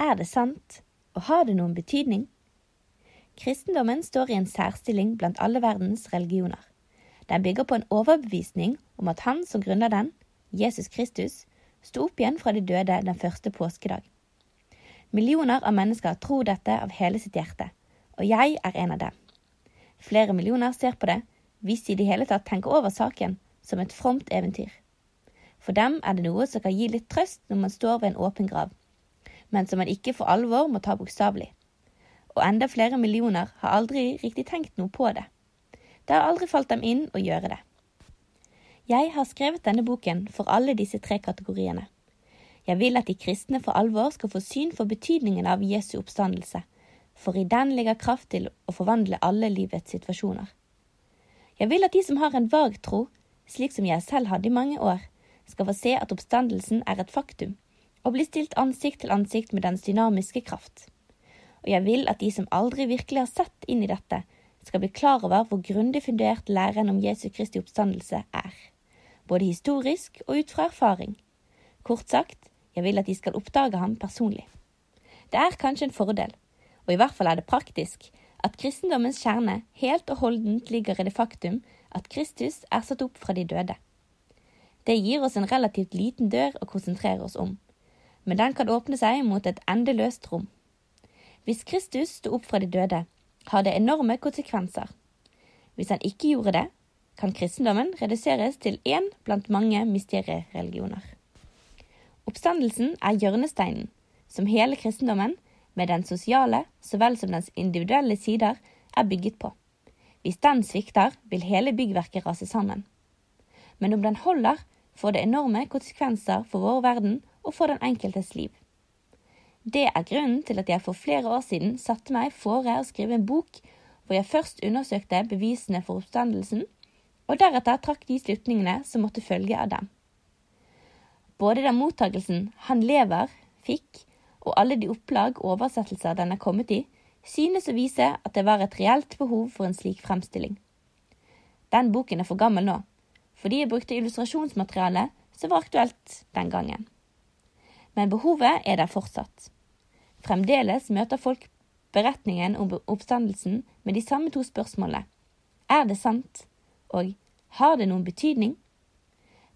Er det sant, og har det noen betydning? Kristendommen står i en særstilling blant alle verdens religioner. Den bygger på en overbevisning om at han som grunner den, Jesus Kristus, sto opp igjen fra de døde den første påskedag. Millioner av mennesker tror dette av hele sitt hjerte, og jeg er en av dem. Flere millioner ser på det, hvis de i det hele tatt tenker over saken, som et fromt eventyr. For dem er det noe som kan gi litt trøst når man står ved en åpen grav, men som man ikke for alvor må ta bokstavelig. Og enda flere millioner har aldri riktig tenkt noe på det. Det har aldri falt dem inn å gjøre det. Jeg har skrevet denne boken for alle disse tre kategoriene. Jeg vil at de kristne for alvor skal få syn for betydningen av Jesu oppstandelse, for i den ligger kraft til å forvandle alle livets situasjoner. Jeg vil at de som har en vag tro, slik som jeg selv hadde i mange år, skal få se at oppstandelsen er et faktum, og bli stilt ansikt til ansikt med dens dynamiske kraft. Og jeg vil at de som aldri virkelig har sett inn i dette, skal bli klar over hvor grundig fundert læren om Jesu Kristi oppstandelse er, både historisk og ut fra erfaring. Kort sagt, jeg vil at de skal oppdage ham personlig. Det er kanskje en fordel, og i hvert fall er det praktisk, at kristendommens kjerne helt og holdent ligger i det faktum at Kristus er satt opp fra de døde. Det gir oss en relativt liten dør å konsentrere oss om, men den kan åpne seg mot et endeløst rom. Hvis Kristus sto opp fra de døde, har det enorme konsekvenser. Hvis han ikke gjorde det, kan kristendommen reduseres til én blant mange mysteriereligioner. Oppstandelsen er hjørnesteinen, som hele kristendommen, med den sosiale så vel som dens individuelle sider, er bygget på. Hvis den svikter, vil hele byggverket rase sammen. Men om den holder, får det enorme konsekvenser for vår verden og for den enkeltes liv. Det er grunnen til at jeg for flere år siden satte meg fore å skrive en bok hvor jeg først undersøkte bevisene for oppstandelsen, og deretter trakk de slutningene som måtte følge av dem. Både den mottagelsen Han lever fikk, og alle de opplag og oversettelser den er kommet i, synes å vise at det var et reelt behov for en slik fremstilling. Den boken er for gammel nå, fordi jeg brukte illustrasjonsmateriale som var aktuelt den gangen. Men behovet er der fortsatt. Fremdeles møter folk beretningen om oppstandelsen med de samme to spørsmålene. Er det sant? Og har det noen betydning?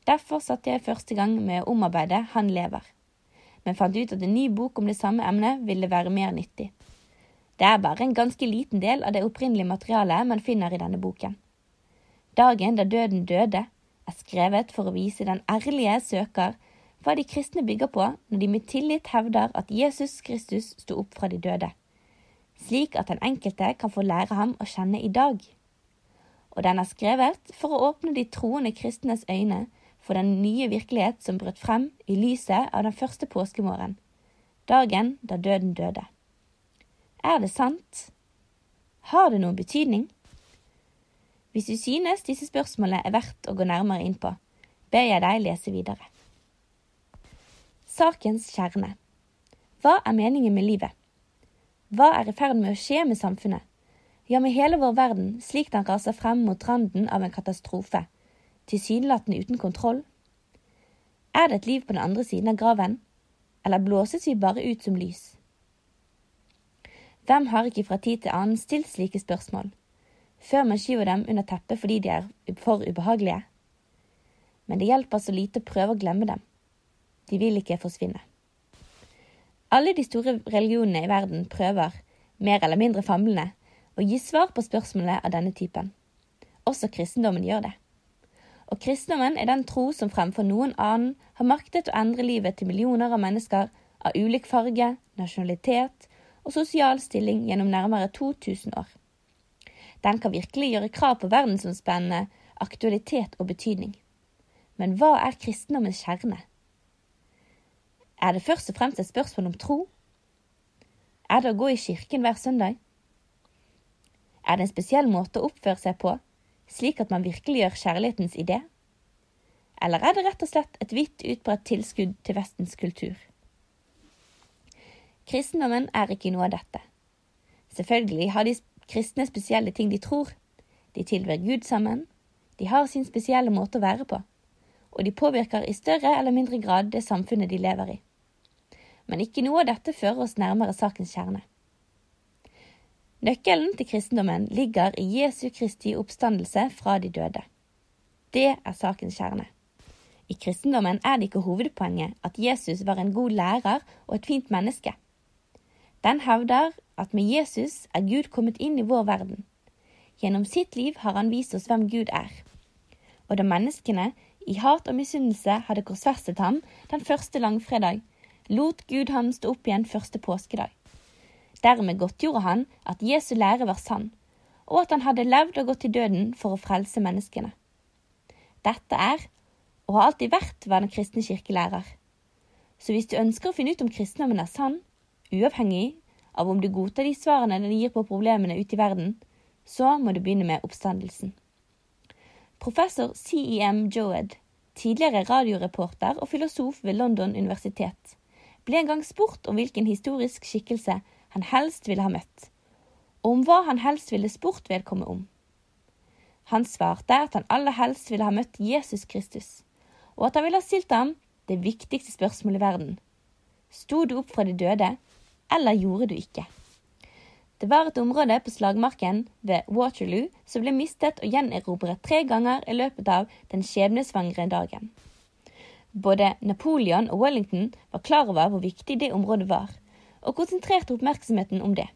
Derfor satte jeg første gang med å omarbeide Han lever, men fant ut at en ny bok om det samme emnet ville være mer nyttig. Det er bare en ganske liten del av det opprinnelige materialet man finner i denne boken. Dagen da døden døde er skrevet for å vise den ærlige søker hva de kristne bygger på når de med tillit hevder at Jesus Kristus sto opp fra de døde, slik at den enkelte kan få lære ham å kjenne i dag. Og den er skrevet for å åpne de troende kristnes øyne for den nye virkelighet som brøt frem i lyset av den første påskemorgen, dagen da døden døde. Er det sant? Har det noen betydning? Hvis du synes disse spørsmålene er verdt å gå nærmere inn på, ber jeg deg lese videre. Sakens kjerne. Hva er meningen med livet? Hva er i ferd med å skje med samfunnet? Ja, med hele vår verden, slik den raser frem mot randen av en katastrofe, tilsynelatende uten kontroll? Er det et liv på den andre siden av graven, eller blåses vi bare ut som lys? Hvem har ikke fra tid til annen stilt slike spørsmål, før man skyver dem under teppet fordi de er for ubehagelige? Men det hjelper så lite å prøve å glemme dem. De vil ikke forsvinne. Alle de store religionene i verden prøver, mer eller mindre famlende, å gi svar på spørsmålene av denne typen. Også kristendommen gjør det og kristendommen er den tro som fremfor noen annen har maktet å endre livet til millioner av mennesker av ulik farge, nasjonalitet og sosial stilling gjennom nærmere 2000 år. Den kan virkelig gjøre krav på verdensomspennende aktualitet og betydning. Men hva er kristendommens kjerne? Er det først og fremst et spørsmål om tro? Er det å gå i kirken hver søndag? Er det en spesiell måte å oppføre seg på slik at man virkeliggjør kjærlighetens idé? Eller er det rett og slett et vidt utbredt tilskudd til Vestens kultur? Kristendommen er ikke noe av dette. Selvfølgelig har de kristne spesielle ting de tror. De tilber Gud sammen. De har sin spesielle måte å være på. Og de påvirker i større eller mindre grad det samfunnet de lever i. men ikke noe av dette fører oss nærmere sakens kjerne. Nøkkelen til kristendommen ligger i Jesu Kristi oppstandelse fra de døde. Det er sakens kjerne. I kristendommen er det ikke hovedpoenget at Jesus var en god lærer og et fint menneske. Den hevder at med Jesus er Gud kommet inn i vår verden. Gjennom sitt liv har han vist oss hvem Gud er. Og da menneskene i hat og misunnelse hadde korsfestet ham den første langfredag, lot Gud ham stå opp igjen første påskedag. Dermed godtgjorde han at Jesu lære var sann, og at han hadde levd og gått til døden for å frelse menneskene. Dette er, og har alltid vært, hva den kristne kirke lærer. Så hvis du ønsker å finne ut om kristendommen er sann, uavhengig av om du godtar de svarene den gir på problemene ute i verden, så må du begynne med oppstandelsen. Professor CEM Joed, tidligere radioreporter og filosof ved London universitet, ble en gang spurt om hvilken historisk skikkelse han helst ville ha møtt, og om hva han helst ville spurt vedkommende om. Han svarte at han aller helst ville ha møtt Jesus Kristus, og at han ville ha stilt ham det viktigste spørsmålet i verden. Sto du opp fra de døde, eller gjorde du ikke? Det var et område på slagmarken ved Waterloo som ble mistet og gjenerobret tre ganger i løpet av den skjebnesvangre dagen. Både Napoleon og Wellington var klar over hvor viktig det området var, og konsentrerte oppmerksomheten om det.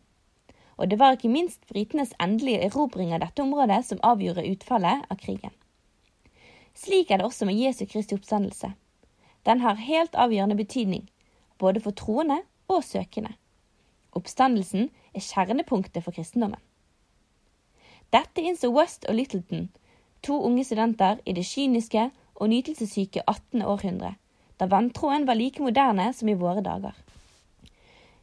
Og det var ikke minst britenes endelige erobring av dette området som avgjorde utfallet av krigen. Slik er det også med Jesu Kristi oppstandelse. Den har helt avgjørende betydning, både for troende og søkende. Oppstandelsen er kjernepunktet for kristendommen. Dette innså West og Littleton, to unge studenter i det kyniske og nytelsessyke 18. århundre, da vantroen var like moderne som i våre dager.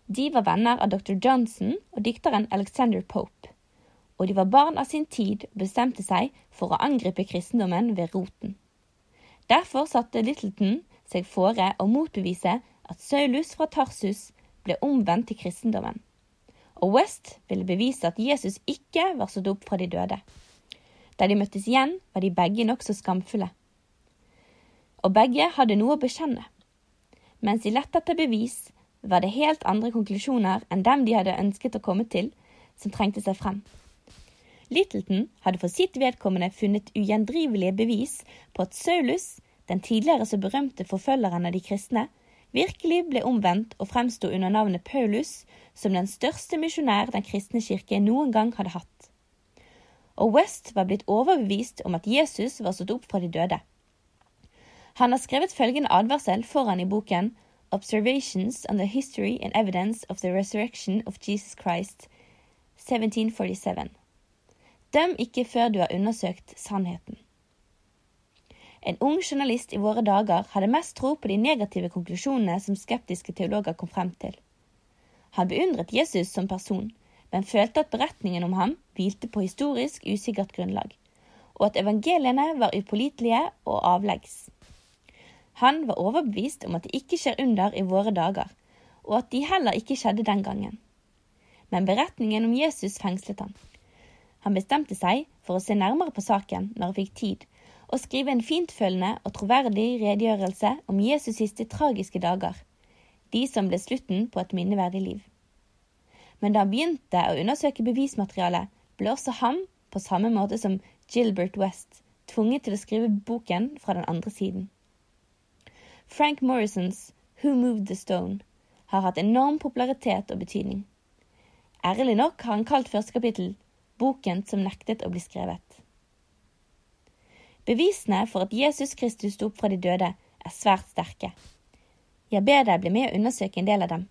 De var venner av dr. Johnson og dikteren Alexander Pope, og de var barn av sin tid og bestemte seg for å angripe kristendommen ved roten. Derfor satte Littleton seg fore å motbevise at Saulus fra Tarsus ble omvendt til kristendommen, og West ville bevise at Jesus ikke var stått opp fra de døde. Da de møttes igjen, var de begge nokså skamfulle. Og begge hadde noe å bekjenne. Mens de lette etter bevis, var det helt andre konklusjoner enn dem de hadde ønsket å komme til, som trengte seg frem. Littleton hadde for sitt vedkommende funnet ugjendrivelige bevis på at Saulus, den tidligere så berømte forfølgeren av de kristne, virkelig ble omvendt og fremsto under navnet Paulus som den største misjonær den kristne kirke noen gang hadde hatt. Og West var blitt overbevist om at Jesus var stått opp fra de døde. Han har skrevet følgende advarsel foran i boken Observations on the History and Evidence of the Resurrection of Jesus Christ, 1747. Døm ikke før du har undersøkt sannheten. En ung journalist i våre dager hadde mest tro på de negative konklusjonene som skeptiske teologer kom frem til. Han beundret Jesus som person, men følte at beretningen om ham hvilte på historisk usikkert grunnlag, og at evangeliene var upålitelige og avleggs. Han var overbevist om at det ikke skjer under i våre dager, og at de heller ikke skjedde den gangen. Men beretningen om Jesus fengslet han. Han bestemte seg for å se nærmere på saken når han fikk tid, og skrive en fintfølende og troverdig redegjørelse om Jesus' siste tragiske dager, de som ble slutten på et minneverdig liv. Men da han begynte å undersøke bevismaterialet, ble også han, på samme måte som Gilbert West, tvunget til å skrive boken fra den andre siden. Frank Morrisons Who Moved the Stone har hatt enorm popularitet og betydning. Ærlig nok har han kalt første kapittel Boken som nektet å bli skrevet. Bevisene for at Jesus Kristus sto opp fra de døde, er svært sterke. Jeg ber deg bli med og undersøke en del av dem,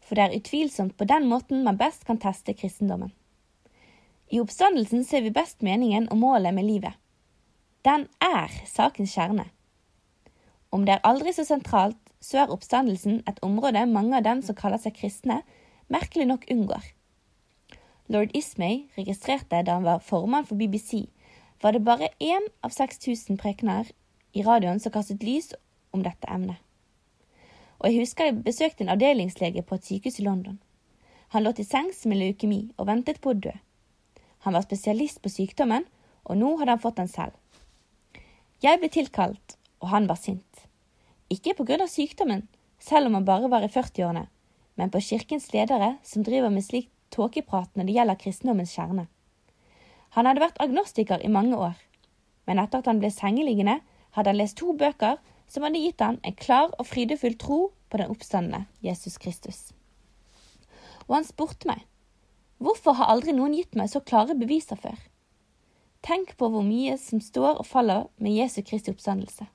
for det er utvilsomt på den måten man best kan teste kristendommen. I oppstandelsen ser vi best meningen og målet med livet. Den er sakens kjerne. Om det er aldri så sentralt, så er oppstandelsen et område mange av dem som kaller seg kristne, merkelig nok unngår. Lord Ismay registrerte da han var formann for BBC var det bare én av 6000 prekener i radioen som kastet lys om dette emnet. Og jeg husker jeg besøkte en avdelingslege på et sykehus i London. Han lå til sengs med leukemi og ventet på å dø. Han var spesialist på sykdommen, og nå hadde han fått den selv. Jeg ble tilkalt, og han var sint. Ikke på grunn av sykdommen, selv om han bare var i 40-årene, men på kirkens ledere som driver med slik tåkeprat når det gjelder kristendommens kjerne. Han hadde vært agnostiker i mange år, men etter at han ble sengeliggende, hadde han lest to bøker som hadde gitt han en klar og frydefull tro på den oppstandende Jesus Kristus. Og han spurte meg, hvorfor har aldri noen gitt meg så klare beviser før? Tenk på hvor mye som står og faller med Jesu Kristi oppstandelse.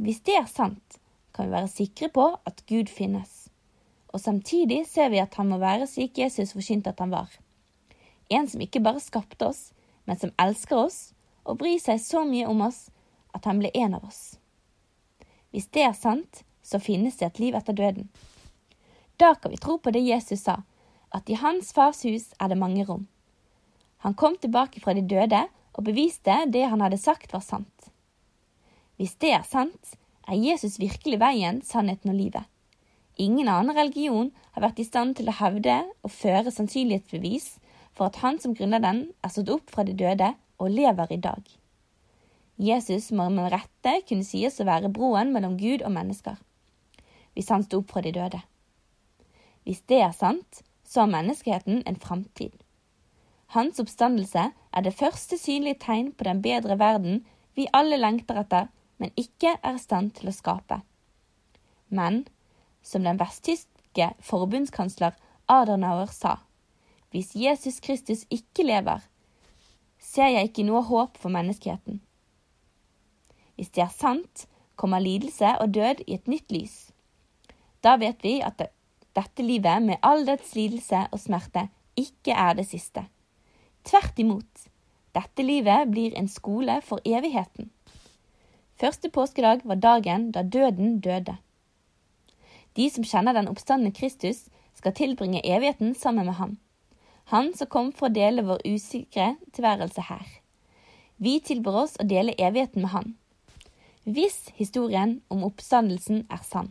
Hvis det er sant, kan vi være sikre på at Gud finnes. Og samtidig ser vi at han må være slik Jesus forkynte at han var. En som ikke bare skapte oss, men som elsker oss og bryr seg så mye om oss at han ble en av oss. Hvis det er sant, så finnes det et liv etter døden. Da kan vi tro på det Jesus sa, at i hans fars hus er det mange rom. Han kom tilbake fra de døde og beviste det han hadde sagt var sant. Hvis det er sant, er Jesus virkelig veien, sannheten og livet. Ingen annen religion har vært i stand til å hevde og føre sannsynlighetsbevis for at han som grunner den, er stått opp fra de døde og lever i dag. Jesus må med rette kunne sies å være broen mellom Gud og mennesker, hvis han sto opp fra de døde. Hvis det er sant, så har menneskeheten en framtid. Hans oppstandelse er det første synlige tegn på den bedre verden vi alle lengter etter, men ikke er i stand til å skape. Men, som den vesttyske forbundskansler Adenauer sa, hvis Jesus Kristus ikke lever, ser jeg ikke noe håp for menneskeheten. Hvis det er sant, kommer lidelse og død i et nytt lys. Da vet vi at dette livet med all dets lidelse og smerte ikke er det siste. Tvert imot, dette livet blir en skole for evigheten. Første påskedag var dagen da døden døde. De som kjenner den oppstandende Kristus, skal tilbringe evigheten sammen med ham. Han som kom for å dele vår usikre tilværelse her. Vi tilbyr oss å dele evigheten med han. Hvis historien om oppstandelsen er sann.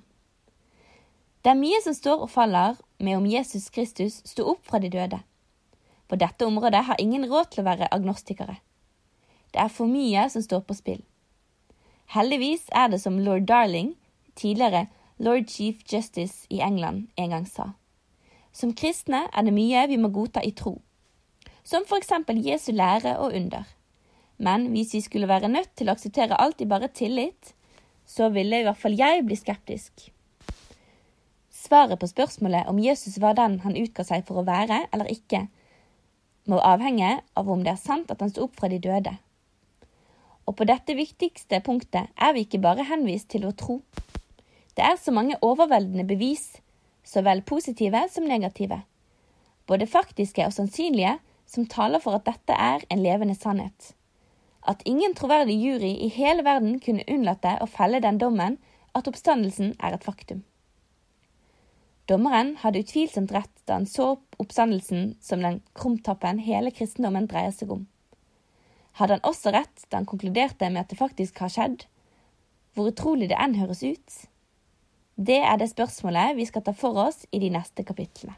Det er mye som står og faller med om Jesus Kristus sto opp fra de døde. På dette området har ingen råd til å være agnostikere. Det er for mye som står på spill. Heldigvis er det som lord Darling, tidligere lord chief justice i England, en gang sa. Som kristne er det mye vi må godta i tro, som for eksempel Jesu lære og under. Men hvis vi skulle være nødt til å akseptere alt i bare tillit, så ville i hvert fall jeg bli skeptisk. Svaret på spørsmålet om Jesus var den han utga seg for å være eller ikke, må avhenge av om det er sant at han sto opp fra de døde. Og på dette viktigste punktet er vi ikke bare henvist til å tro. Det er så mange overveldende bevis, så vel positive som negative, både faktiske og sannsynlige, som taler for at dette er en levende sannhet. At ingen troverdig jury i hele verden kunne unnlate å felle den dommen at oppstandelsen er et faktum. Dommeren hadde utvilsomt rett da han så oppstandelsen som den krumtappen hele kristendommen dreier seg om. Hadde han også rett da han konkluderte med at det faktisk har skjedd, hvor utrolig det enn høres ut? Det er det spørsmålet vi skal ta for oss i de neste kapitlene.